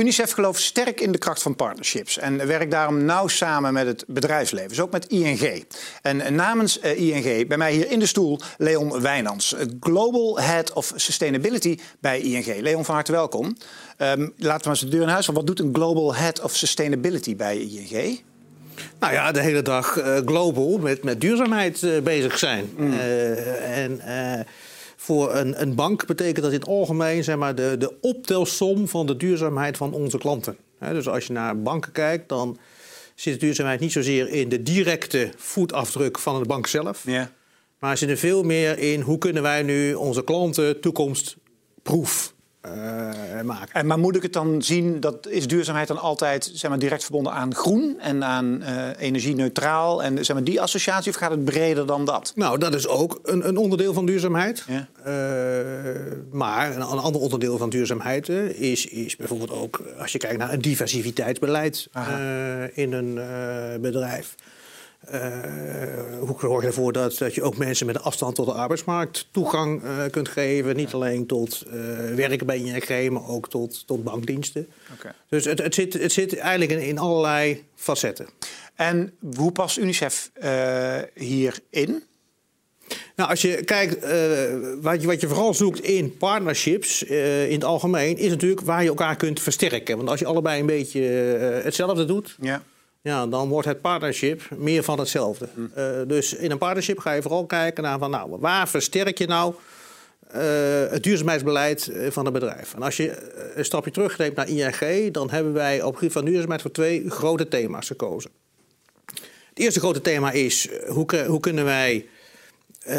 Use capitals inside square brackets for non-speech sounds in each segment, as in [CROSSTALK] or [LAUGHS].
UNICEF gelooft sterk in de kracht van partnerships en werkt daarom nauw samen met het bedrijfsleven, dus ook met ING. En namens ING, bij mij hier in de stoel, Leon Wijnands, Global Head of Sustainability bij ING. Leon, van harte welkom. Um, laten we maar eens de deur in huis van. Wat doet een Global Head of Sustainability bij ING? Nou ja, de hele dag uh, global met, met duurzaamheid uh, bezig zijn. Mm. Uh, en voor een, een, bank betekent dat in het algemeen zeg maar, de, de optelsom van de duurzaamheid van onze klanten. dus als je naar banken kijkt, dan zit de duurzaamheid niet zozeer in de directe voetafdruk van de bank zelf. Yeah. Maar zit er veel meer in hoe kunnen wij nu onze klanten toekomstproef uh, maken. En, maar moet ik het dan zien, dat is duurzaamheid dan altijd zeg maar, direct verbonden aan groen en aan uh, energie-neutraal en zeg maar, die associatie, of gaat het breder dan dat? Nou, dat is ook een, een onderdeel van duurzaamheid. Ja. Uh, maar een, een, ander onderdeel van duurzaamheid is, is bijvoorbeeld ook als je kijkt naar een diversiteitsbeleid in een bedrijf. Uh, hoe zorg je ervoor dat, dat je ook mensen met een afstand tot de arbeidsmarkt toegang uh, kunt geven? Niet alleen tot uh, werken bij ING, maar ook tot, tot bankdiensten. Okay. Dus het, het, zit, het zit eigenlijk in, in allerlei facetten. En hoe past UNICEF hierin? Nou, als je kijkt, wat, je, wat je vooral zoekt in partnerships in het algemeen, is natuurlijk waar je elkaar kunt versterken. Want als je allebei een beetje hetzelfde doet, ja ja, dan wordt het partnership meer van hetzelfde. Hm. Uh, dus in een partnership ga je vooral kijken naar van, nou, waar versterk je nou uh, het duurzaamheidsbeleid eh, van het bedrijf. En als je een stapje terugneemt naar ING, dan hebben wij op het gebied van duurzaamheid voor twee grote thema's gekozen. Het eerste grote thema is hoe, hoe kunnen wij uh,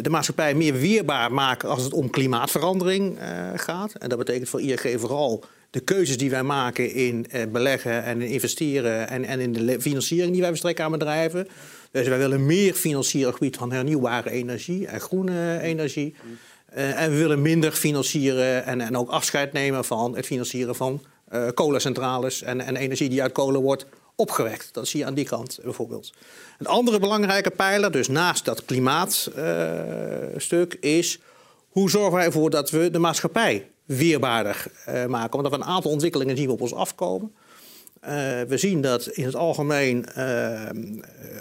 de maatschappij meer weerbaar maken als het om klimaatverandering gaat. En dat betekent voor ING vooral de keuzes die wij maken in eh, beleggen en in investeren en, en in de financiering die wij verstrekken aan bedrijven. Dus wij willen meer financieren op gebied van hernieuwbare energie en groene energie. Uh, en we willen minder financieren en, en ook afscheid nemen van het financieren van uh, kolencentrales en, en energie die uit kolen wordt opgewekt. Dat zie je aan die kant bijvoorbeeld. Een andere belangrijke pijler, dus naast dat klimaatstuk, is hoe zorgen wij ervoor dat we de maatschappij weerbaarder uh, maken. Want er een aantal ontwikkelingen zien we op ons afkomen. Uh, we zien dat in het algemeen, uh,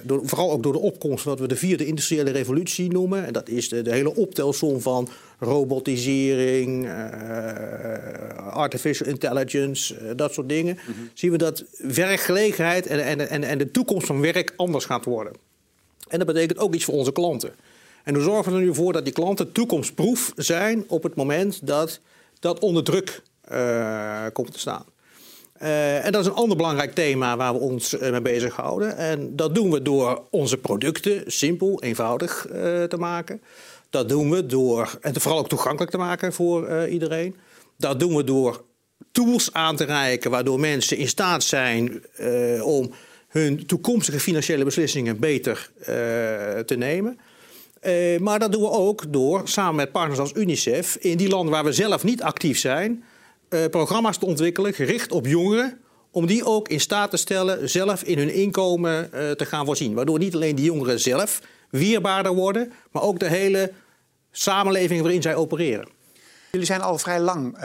door, vooral ook door de opkomst wat we de vierde industriële revolutie noemen, en dat is de, de hele optelsom van robotisering, artificial intelligence, dat soort dingen, mm -hmm. zien we dat werkgelegenheid en, en, en, en de toekomst van werk anders gaat worden. En dat betekent ook iets voor onze klanten. En hoe zorgen we er nu voor dat die klanten toekomstproef zijn op het moment dat dat onder druk uh, komt te staan. Uh, en dat is een ander belangrijk thema waar we ons uh, mee bezighouden. En dat doen we door onze producten simpel, eenvoudig te maken. Dat doen we door, en vooral ook toegankelijk te maken voor iedereen. Dat doen we door tools aan te reiken waardoor mensen in staat zijn om hun toekomstige financiële beslissingen beter te nemen. Uh, maar dat doen we ook door samen met partners als UNICEF in die landen waar we zelf niet actief zijn, uh, programma's te ontwikkelen gericht op jongeren. Om die ook in staat te stellen zelf in hun inkomen uh, te gaan voorzien. Waardoor niet alleen die jongeren zelf weerbaarder worden, maar ook de hele samenleving waarin zij opereren. Jullie zijn al vrij lang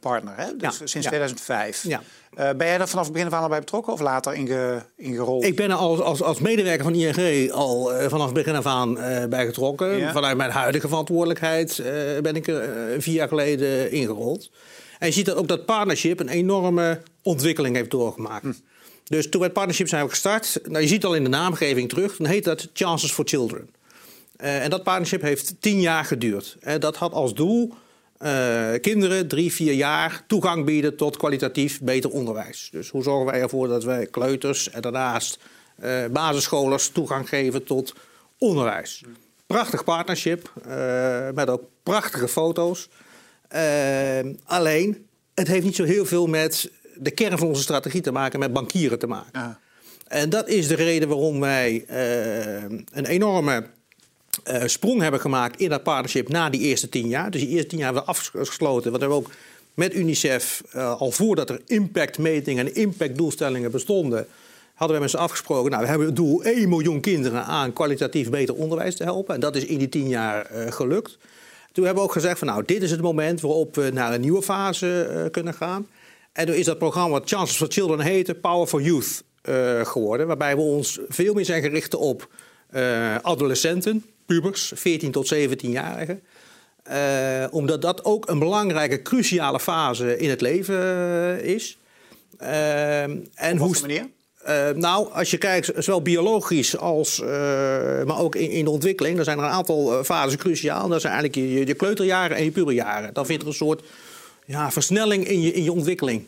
partner, hè? Dus ja, sinds ja. 2005. Ja. Uh, ben jij er vanaf het begin van al bij betrokken of later inge, ingerold? Ik ben er als, als, als medewerker van ING al uh, vanaf het begin af aan uh, bij getrokken. Vanuit mijn huidige verantwoordelijkheid ben ik er vier jaar geleden ingerold. En je ziet dat ook dat partnership een enorme ontwikkeling heeft doorgemaakt. Hm. Dus toen we het partnership zijn gestart, nou, je ziet al in de naamgeving terug, dan heet dat Chances for Children. en dat partnership heeft tien jaar geduurd. Dat had als doel uh, kinderen, drie, vier jaar, toegang bieden tot kwalitatief beter onderwijs. Dus hoe zorgen wij ervoor dat wij kleuters en daarnaast uh, basisscholers toegang geven tot onderwijs? Prachtig partnership, uh, met ook prachtige foto's. alleen, het heeft niet zo heel veel met de kern van onze strategie te maken, met bankieren te maken. Ja. En dat is de reden waarom wij een enorme uh, sprong hebben gemaakt in dat partnership na die eerste tien jaar. Dus die eerste tien jaar hebben we afgesloten. Want we hebben ook met UNICEF, uh, al voordat er impactmetingen en impactdoelstellingen bestonden, hadden we met ze afgesproken, nou, we hebben het doel 1 miljoen kinderen aan kwalitatief beter onderwijs te helpen. En dat is in die tien jaar uh, gelukt. Toen hebben we ook gezegd van nou, dit is het moment waarop we naar een nieuwe fase kunnen gaan. En toen is dat programma wat Chances for Children heette, Power for Youth geworden. Waarbij we ons veel meer zijn gericht op adolescenten, pubers, 14 tot 17-jarigen. omdat dat ook een belangrijke, cruciale fase in het leven is. en Op hoe manier? Uh, nou, als je kijkt, zowel biologisch als, uh, maar ook in, in, de ontwikkeling, dan zijn er een aantal uh, fasen cruciaal. Dat zijn eigenlijk je, je, kleuterjaren en je puberjaren. Dan vindt er een soort ja, versnelling in je, in je ontwikkeling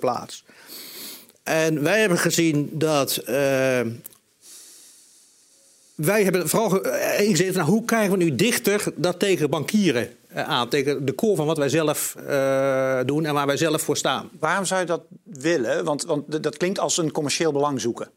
plaats. En wij hebben gezien dat wij hebben vooral ingezet van hoe krijgen we nu dichter dat tegen bankieren eh, aan. Tegen de core van wat wij zelf uh, doen en waar wij zelf voor staan. Waarom zou je dat willen? Want, want dat klinkt als een commercieel belang zoeken.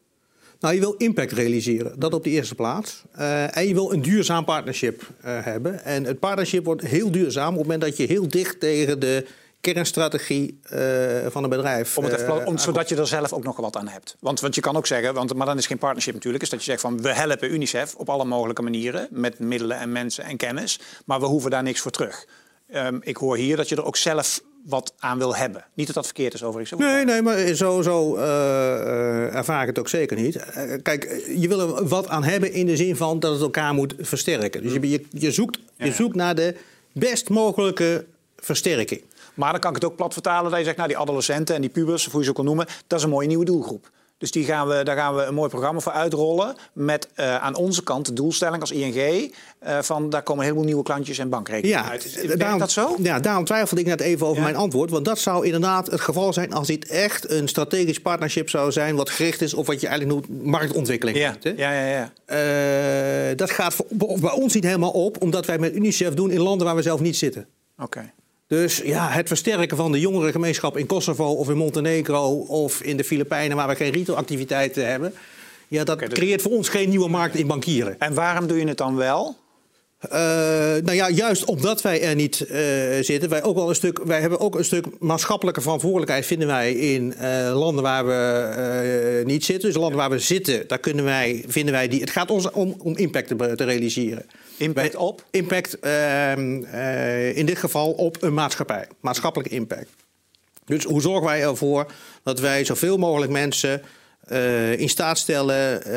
Nou, je wil impact realiseren, dat op de eerste plaats. Uh, en je wil een duurzaam partnership uh, hebben. En het partnership wordt heel duurzaam op het moment dat je heel dicht tegen de kernstrategie uh, van een bedrijf. Om het om, zodat je er zelf ook nog wat aan hebt. Want, want je kan ook zeggen, want, maar dan is geen partnership natuurlijk, is dat je zegt van we helpen UNICEF op alle mogelijke manieren met middelen en mensen en kennis, maar we hoeven daar niks voor terug. Um, ik hoor hier dat je er ook zelf wat aan wil hebben. Niet dat dat verkeerd is overigens. Nee, nee, maar zo, zo uh, ervaar ik het ook zeker niet. kijk, je wil er wat aan hebben in de zin van dat het elkaar moet versterken. Dus je, je, je zoekt, je zoekt naar de best mogelijke versterking. Maar dan kan ik het ook plat vertalen dat je zegt, nou die adolescenten en die pubers, of hoe je ze ook noemen, dat is een mooie nieuwe doelgroep. Dus die gaan we, daar gaan we een mooi programma voor uitrollen. Met uh, aan onze kant de doelstelling als ING. Uh, eh, van daar komen een heleboel nieuwe klantjes en bankrekeningen ja, uit. Daarom, dat zo? Ja, daarom twijfelde ik net even over mijn antwoord. Want dat zou inderdaad het geval zijn als dit echt een strategisch partnership zou zijn. wat gericht is op wat je eigenlijk noemt marktontwikkeling. Ja, ja, ja. ja. Uh, dat gaat voor, bij ons niet helemaal op, omdat wij met UNICEF doen in landen waar we zelf niet zitten. Oké. Dus ja, het versterken van de jongerengemeenschap in Kosovo of in Montenegro of in de Filipijnen waar we geen retailactiviteiten hebben. Ja, dat dus- creëert voor ons geen nieuwe markt in bankieren. En waarom doe je het dan wel? Uh, nou ja, juist omdat wij er niet uh, zitten. Wij, ook wel een stuk, wij hebben ook een stuk maatschappelijke verantwoordelijkheid, vinden wij, in uh, landen waar we niet zitten. Dus landen waar we zitten, daar kunnen wij, vinden wij die. Het gaat ons om, om impact te, te realiseren. Impact op? Impact ehm, in dit geval op een maatschappij. Maatschappelijke impact. Dus hoe zorgen wij ervoor dat wij zoveel mogelijk mensen uh, in staat stellen uh,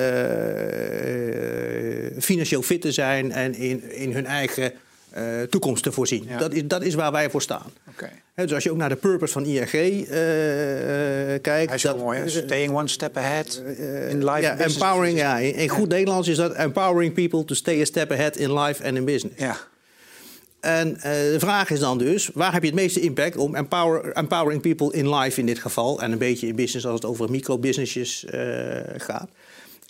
financieel fit te zijn en in, in hun eigen uh, toekomst te voorzien. Ja. Dat, is, dat is waar wij voor staan. Okay. He, dus als je ook naar de purpose van ING kijkt... Hij is dat, mooi, staying one step ahead in life ja, empowering, ja, in, in goed Nederlands is dat empowering people to stay a step ahead in life and in business. Ja. En uh, de vraag is dan dus, waar heb je het meeste impact om empower, empowering people in life in dit geval... en een beetje in business als het over microbusinessjes uh, gaat.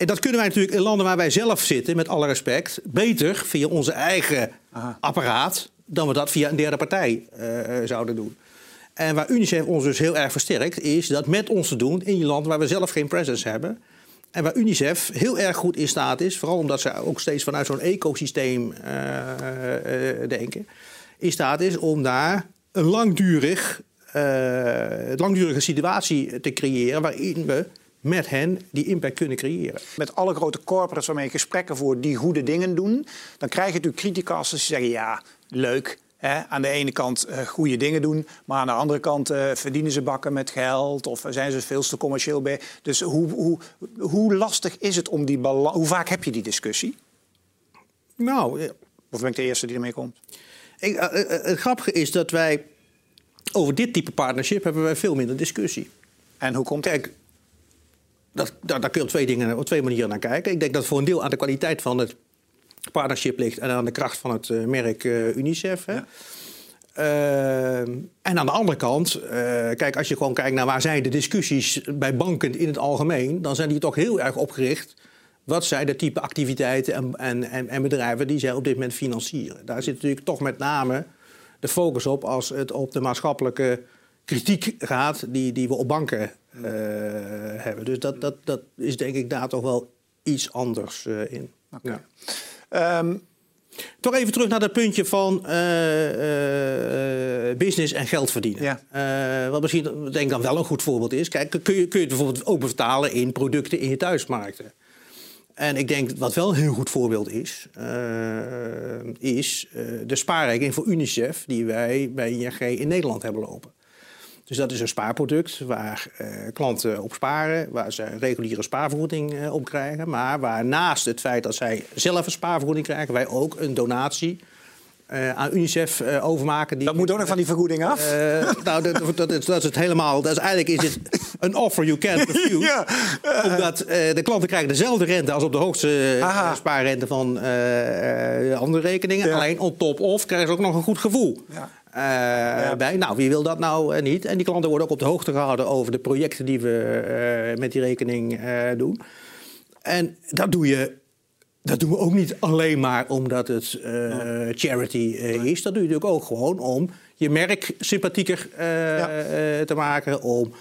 En dat kunnen wij natuurlijk in landen waar wij zelf zitten, met alle respect... beter via onze eigen Aha. apparaat dan we dat via een derde partij uh, zouden doen. En waar UNICEF ons dus heel erg versterkt, is dat met ons te doen in je land waar we zelf geen presence hebben... En waar UNICEF heel erg goed in staat is, vooral omdat ze ook steeds vanuit zo'n ecosysteem uh, uh, denken, in staat is om daar een langdurig, uh, langdurige situatie te creëren waarin we met hen die impact kunnen creëren. Met alle grote corporates waarmee je gesprekken voert die goede dingen doen, dan krijg je natuurlijk criticasters die zeggen ja, leuk, aan de ene kant uh, goede dingen doen, maar aan de andere kant uh, verdienen ze bakken met geld of zijn ze veel te commercieel bij. Dus hoe, hoe, hoe lastig is het om die balans? Hoe vaak heb je die discussie? Nou, of ben ik de eerste die ermee komt? Ik, uh, het grappige is dat wij over dit type partnership hebben wij veel minder discussie. En hoe komt Kijk, dat, daar, daar kun je op twee, dingen, op twee manieren naar kijken. Ik denk dat voor een deel aan de kwaliteit van het partnership ligt en aan de kracht van het uh, merk uh, UNICEF. Hè. Ja. Uh, en aan de andere kant, kijk, als je gewoon kijkt naar waar zijn de discussies bij banken in het algemeen, dan zijn die toch heel erg opgericht. Wat zijn de type activiteiten en, en, en, en bedrijven die zij op dit moment financieren? Daar zit natuurlijk toch met name de focus op als het op de maatschappelijke kritiek gaat die, die we op banken hebben. Dus dat, dat, dat is denk ik daar toch wel iets anders in. Okay. Ja. Um, toch even terug naar dat puntje van uh, uh, business en geld verdienen. Ja. Wat misschien denk ik dan wel een goed voorbeeld is. Kijk, kun je, kun je het bijvoorbeeld ook vertalen in producten in je thuismarkten. En ik denk wat wel een heel goed voorbeeld is, is de spaarrekening voor UNICEF die wij bij ING in Nederland hebben lopen. Dus dat is een spaarproduct waar klanten op sparen, waar ze reguliere spaarvergoeding op krijgen. Maar waar naast het feit dat zij zelf een spaarvergoeding krijgen, wij ook een donatie uh, aan UNICEF uh, overmaken. Die, dat moet ook nog van die vergoeding af? Uh, nou, dat, dat, is, dat, is, het helemaal. Dat is, eigenlijk is het een offer you can't refuse. [LAUGHS] ja. Omdat de klanten krijgen dezelfde rente als op de hoogste spaarrente van andere rekeningen. Alleen on top of krijgen ze ook nog een goed gevoel. Ja. Bij. Nou, wie wil dat nou niet? En die klanten worden ook op de hoogte gehouden over de projecten die we met die rekening doen. En dat doe je dat doen we ook niet alleen maar omdat het charity is. Dat doe je natuurlijk ook gewoon om je merk sympathieker te maken. Om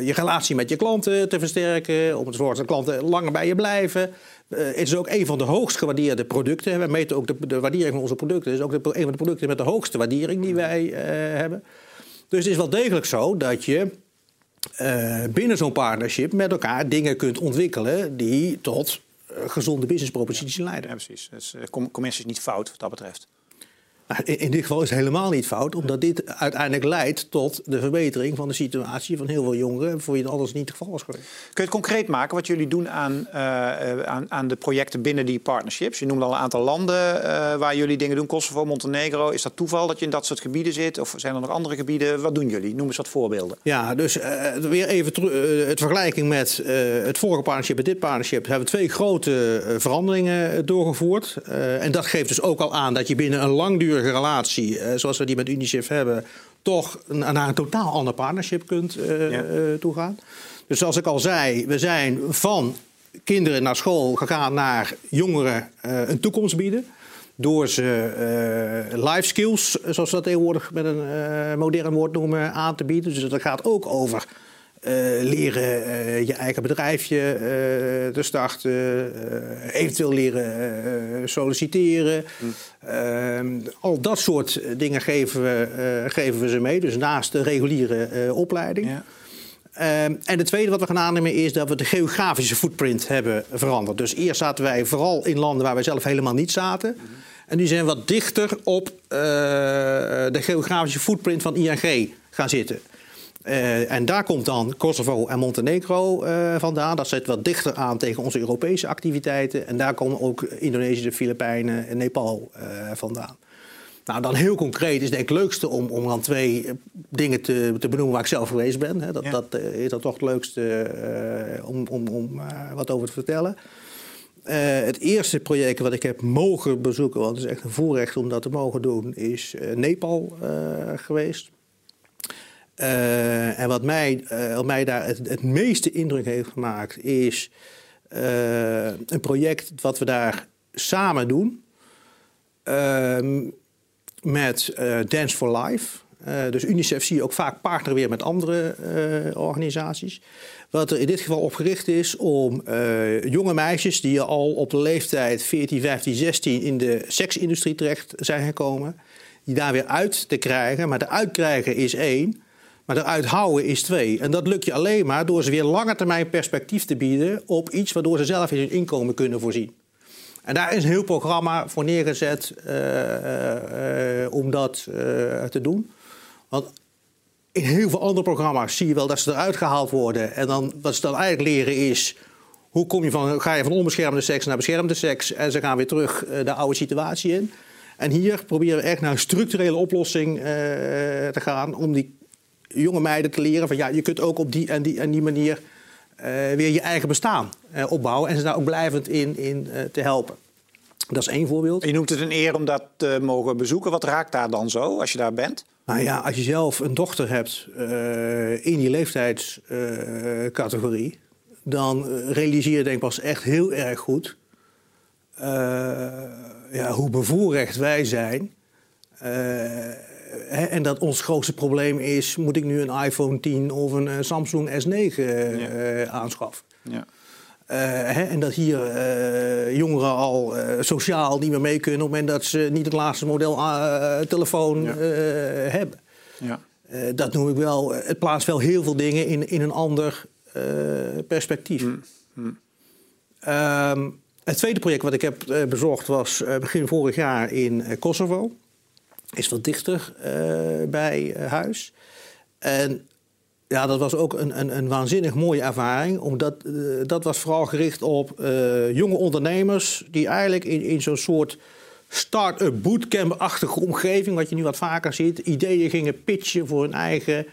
je relatie met je klanten te versterken. Om te zorgen dat klanten langer bij je blijven. Het is ook een van de hoogst gewaardeerde producten. We meten ook de, de waardering van onze producten. Het is ook de, een van de producten met de hoogste waardering die wij hebben. Dus het is wel degelijk zo dat je binnen zo'n partnership met elkaar dingen kunt ontwikkelen die tot eh, gezonde businessproposities leiden. Ja, precies. Dus commercie is niet fout wat dat betreft. Nou, in, dit geval is het helemaal niet fout, omdat dit uiteindelijk leidt tot de verbetering van de situatie van heel veel jongeren, voor wie het anders niet het geval was geweest. Kun je het concreet maken wat jullie doen aan, uh, aan, aan, de projecten binnen die partnerships? Je noemde al een aantal landen uh, waar jullie dingen doen, Kosovo, Montenegro. Is dat toeval dat je in dat soort gebieden zit? Of zijn er nog andere gebieden? Wat doen jullie? Noem eens wat voorbeelden. Ja, dus weer even het vergelijking met het vorige partnership en dit partnership. hebben we twee grote veranderingen doorgevoerd. en dat geeft dus ook al aan dat je binnen een langdurige relatie, eh, zoals we die met UNICEF hebben, toch naar een totaal ander partnership kunt uh, ja. toegaan. Dus zoals ik al zei, we zijn van kinderen naar school gegaan naar jongeren een toekomst bieden. Door ze life skills, zoals we dat tegenwoordig met een modern woord noemen, aan te bieden. Dus dat gaat ook over uh, leren uh, je eigen bedrijfje uh, te starten, eventueel leren solliciteren. Mm. al dat soort dingen geven we, geven we ze mee, dus naast de reguliere opleiding. Ja. en het tweede wat we gaan aannemen is dat we de geografische footprint hebben veranderd. Dus eerst zaten wij vooral in landen waar wij zelf helemaal niet zaten. Mm En nu zijn we wat dichter op de geografische footprint van ING gaan zitten. Uh, en daar komt dan Kosovo en Montenegro uh, vandaan. Dat zit wat dichter aan tegen onze Europese activiteiten. En daar komen ook Indonesië, de Filipijnen en Nepal uh, vandaan. Nou, dan heel concreet is denk ik het leukste om, om dan twee dingen te, te benoemen waar ik zelf geweest ben. Hè. Dat, ja. dat is dan toch het leukste om, om, om wat over te vertellen. het eerste project wat ik heb mogen bezoeken, want het is echt een voorrecht om dat te mogen doen, is Nepal geweest. Uh, en wat mij, uh, mij daar het, meeste indruk heeft gemaakt, is uh, een project wat we daar samen doen. Ehm, met Dance for Life. dus UNICEF zie je ook vaak partner weer met andere organisaties. Wat er in dit geval op gericht is om jonge meisjes die al op de leeftijd 14, 15, 16 in de seksindustrie terecht zijn gekomen, die daar weer uit te krijgen. Maar de uitkrijgen is één. Maar eruit houden is twee. En dat lukt je alleen maar door ze weer lange termijn perspectief te bieden op iets waardoor ze zelf in hun inkomen kunnen voorzien. En daar is een heel programma voor neergezet uh, uh, om dat te doen. Want in heel veel andere programma's zie je wel dat ze eruit gehaald worden. En dan, wat ze dan eigenlijk leren is. Hoe kom je van, ga je van onbeschermde seks naar beschermde seks? En ze gaan weer terug de oude situatie in. En hier proberen we echt naar een structurele oplossing te gaan om die jonge meiden te leren van ja, je kunt ook op die en die en die manier uh, weer je eigen bestaan uh, opbouwen en ze daar ook blijvend in, in uh, te helpen. Dat is één voorbeeld. Je noemt het een eer om dat te mogen bezoeken. Wat raakt daar dan zo als je daar bent? Nou ja, als je zelf een dochter hebt in die leeftijdscategorie, dan realiseer je denk ik pas echt heel erg goed ja, hoe bevoorrecht wij zijn en dat ons grootste probleem is: moet ik nu een iPhone 10 of een uh, Samsung S9 uh, ja. aanschaffen? Ja. Uh, hè, en dat hier uh, jongeren al sociaal niet meer mee kunnen op het moment dat ze niet het laatste model telefoon ja. hebben. Ja. dat noem ik wel. Het plaatst wel heel veel dingen in, in een ander perspectief. Mm. Mm. Um, het tweede project wat ik heb bezocht was begin vorig jaar in Kosovo is wat dichter uh, bij uh, huis. En ja, dat was ook een, een, een waanzinnig mooie ervaring. Omdat uh, dat was vooral gericht op jonge ondernemers die eigenlijk in, in zo'n soort start-up bootcamp-achtige omgeving, wat je nu wat vaker ziet, ideeën gingen pitchen voor hun eigen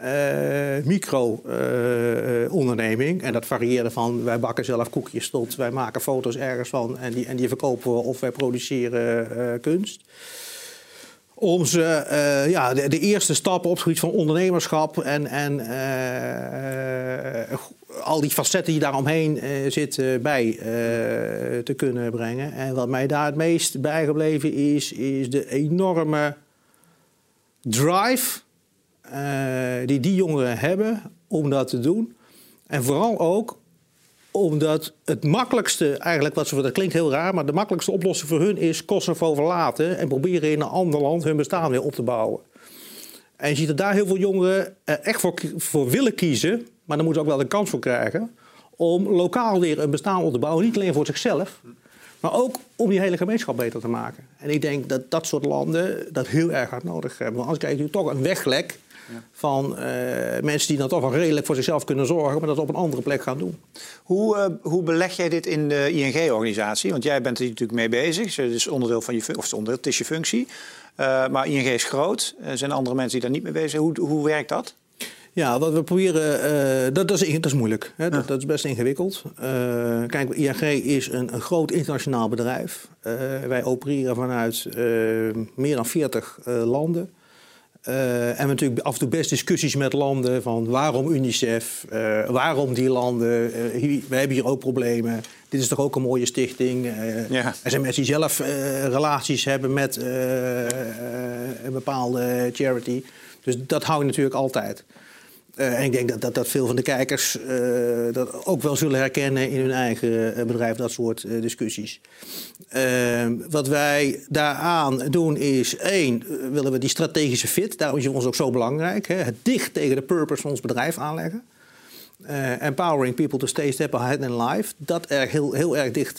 uh, micro-onderneming. en dat varieerde van wij bakken zelf koekjes tot wij maken foto's ergens van en die, en die verkopen we of wij produceren kunst om ze uh, ja, de, eerste stappen op het gebied van ondernemerschap en, en uh, al die facetten die daaromheen uh, zitten bij te kunnen brengen. En wat mij daar het meest bijgebleven is, is de enorme drive die die jongeren hebben om dat te doen. En vooral ook omdat het makkelijkste, eigenlijk wat ze dat klinkt heel raar, maar de makkelijkste oplossing voor hun is Kosovo verlaten en proberen in een ander land hun bestaan weer op te bouwen. En je ziet dat daar heel veel jongeren echt voor, voor willen kiezen, maar dan moeten ze ook wel de kans voor krijgen om lokaal weer een bestaan op te bouwen. Niet alleen voor zichzelf, maar ook om die hele gemeenschap beter te maken. En ik denk dat dat soort landen dat heel erg hard nodig hebben. Want anders krijg je toch een weglek van uh, mensen die dan toch wel redelijk voor zichzelf kunnen zorgen, maar dat op een andere plek gaan doen. Hoe, uh, hoe beleg jij dit in de ING-organisatie? Want jij bent er natuurlijk mee bezig. Het is onderdeel van je, of onderdeel, het is je functie. Uh, maar ING is groot. Er zijn andere mensen die daar niet mee bezig zijn. Hoe, hoe werkt dat? Ja, wat we proberen, uh, dat, dat, is, dat is moeilijk. Hè? Dat, dat, is best ingewikkeld. Uh, kijk, ING is een, een groot internationaal bedrijf. Uh, wij opereren vanuit meer dan 40 landen. Uh, en we natuurlijk af en toe best discussies met landen van waarom UNICEF, uh, waarom die landen, uh, hier, we hebben hier ook problemen. Dit is toch ook een mooie stichting. Ja. Er zijn mensen die zelf relaties hebben met een bepaalde charity. Dus dat hou je natuurlijk altijd. Uh, en ik denk dat, dat, dat veel van de kijkers uh, dat ook wel zullen herkennen in hun eigen eh, bedrijf, dat soort discussies. Ehm, wat wij daaraan doen is, één, willen we die strategische fit, daarom is het ons ook zo belangrijk, hè, het dicht tegen de purpose van ons bedrijf aanleggen. empowering people to stay step ahead in life, dat er heel, heel erg dicht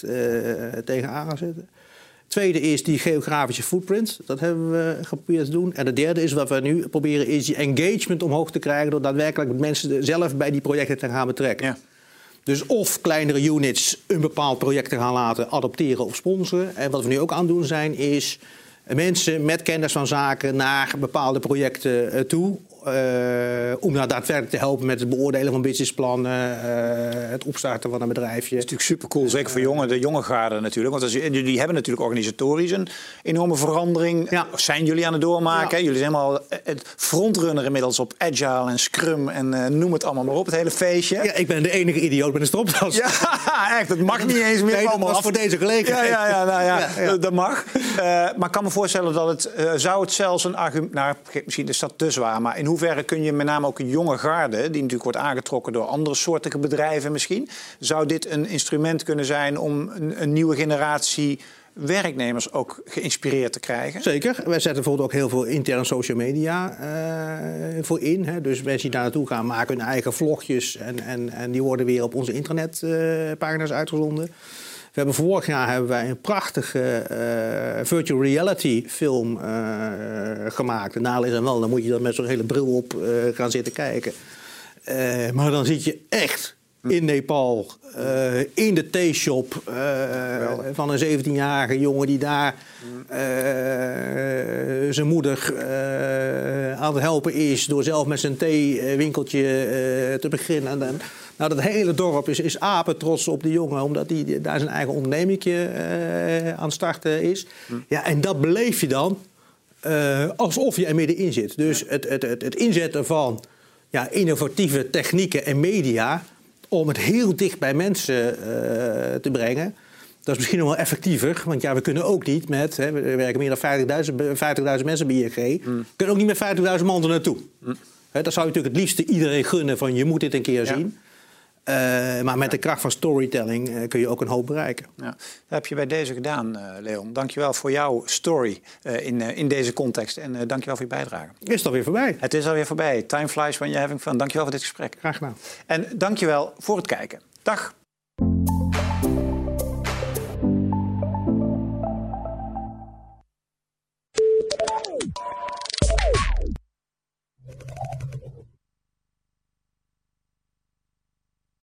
tegenaan gaan zitten. Tweede is die geografische footprint. Dat hebben we geprobeerd te doen. En de derde is wat we nu proberen, is die engagement omhoog te krijgen... door daadwerkelijk mensen zelf bij die projecten te gaan betrekken. Ja. Dus of kleinere units een bepaald project te gaan laten adopteren of sponsoren. En wat we nu ook aan doen zijn, is mensen met kennis van zaken naar bepaalde projecten eh, toe. Uh, om nou daadwerkelijk te helpen met het beoordelen van businessplannen, uh, het opstarten van een bedrijfje. Dat is natuurlijk super cool, zeker voor jongen, de jonge natuurlijk. Want als, jullie hebben natuurlijk organisatorisch een enorme verandering. Ja. Zijn jullie aan het doormaken? Ja. Jullie zijn helemaal het frontrunner inmiddels op Agile en Scrum en noem het allemaal maar op, het hele feestje. Ja, ik ben de enige idioot met een stropdas. Ja, [LAUGHS] echt, dat mag niet eens meer. Nee, allemaal voor deze gelegenheid. Ja, ja, ja, nou, ja, dat mag. maar ik kan me voorstellen dat het, zou het zelfs een argument, nou, misschien is dat te zwaar, maar in hoeverre kun je met name ook een jonge garde, die natuurlijk wordt aangetrokken door andere soorten bedrijven misschien, zou dit een instrument kunnen zijn om een, een nieuwe generatie werknemers ook geïnspireerd te krijgen? Zeker. Wij zetten bijvoorbeeld ook heel veel interne social media uh, voor in. Hè. Dus mensen die daar naartoe gaan maken hun eigen vlogjes en, en, en die worden weer op onze internetpagina's uh, uitgezonden. We hebben vorig jaar hebben wij een prachtige uh, virtual reality film uh, gemaakt. En nadeel is dan wel, dan moet je dan met zo'n hele bril op uh, gaan zitten kijken. maar dan zit je echt in Nepal, in de theeshop van een 17-jarige jongen die daar zijn moeder aan het helpen is door zelf met zijn theewinkeltje te beginnen. En dan, nou, dat hele dorp is, is apen trots op die jongen, omdat hij daar zijn eigen ondernemingje uh, aan het starten is. Hm. Ja, en dat beleef je dan uh, alsof je er middenin zit. Dus het, het, het, het inzetten van ja, innovatieve technieken en media om het heel dicht bij mensen uh, te brengen. Dat is misschien nog wel effectiever, want ja, we kunnen ook niet met, hè, we werken meer dan 50.000 50 mensen bij ING, mm. we kunnen ook niet met 50.000 man er naartoe. Mm. Hè, dat zou je natuurlijk het liefste iedereen gunnen van je moet dit een keer ja. zien. Uh, maar met de kracht van storytelling uh, kun je ook een hoop bereiken. Ja. Dat heb je bij deze gedaan, uh, Leon. Dankjewel voor jouw story in, in deze context. En dankjewel voor je bijdrage. Is het alweer voorbij? Het is alweer voorbij. Time flies when you're having fun. Dankjewel voor dit gesprek. Graag gedaan. En dankjewel voor het kijken. Dag.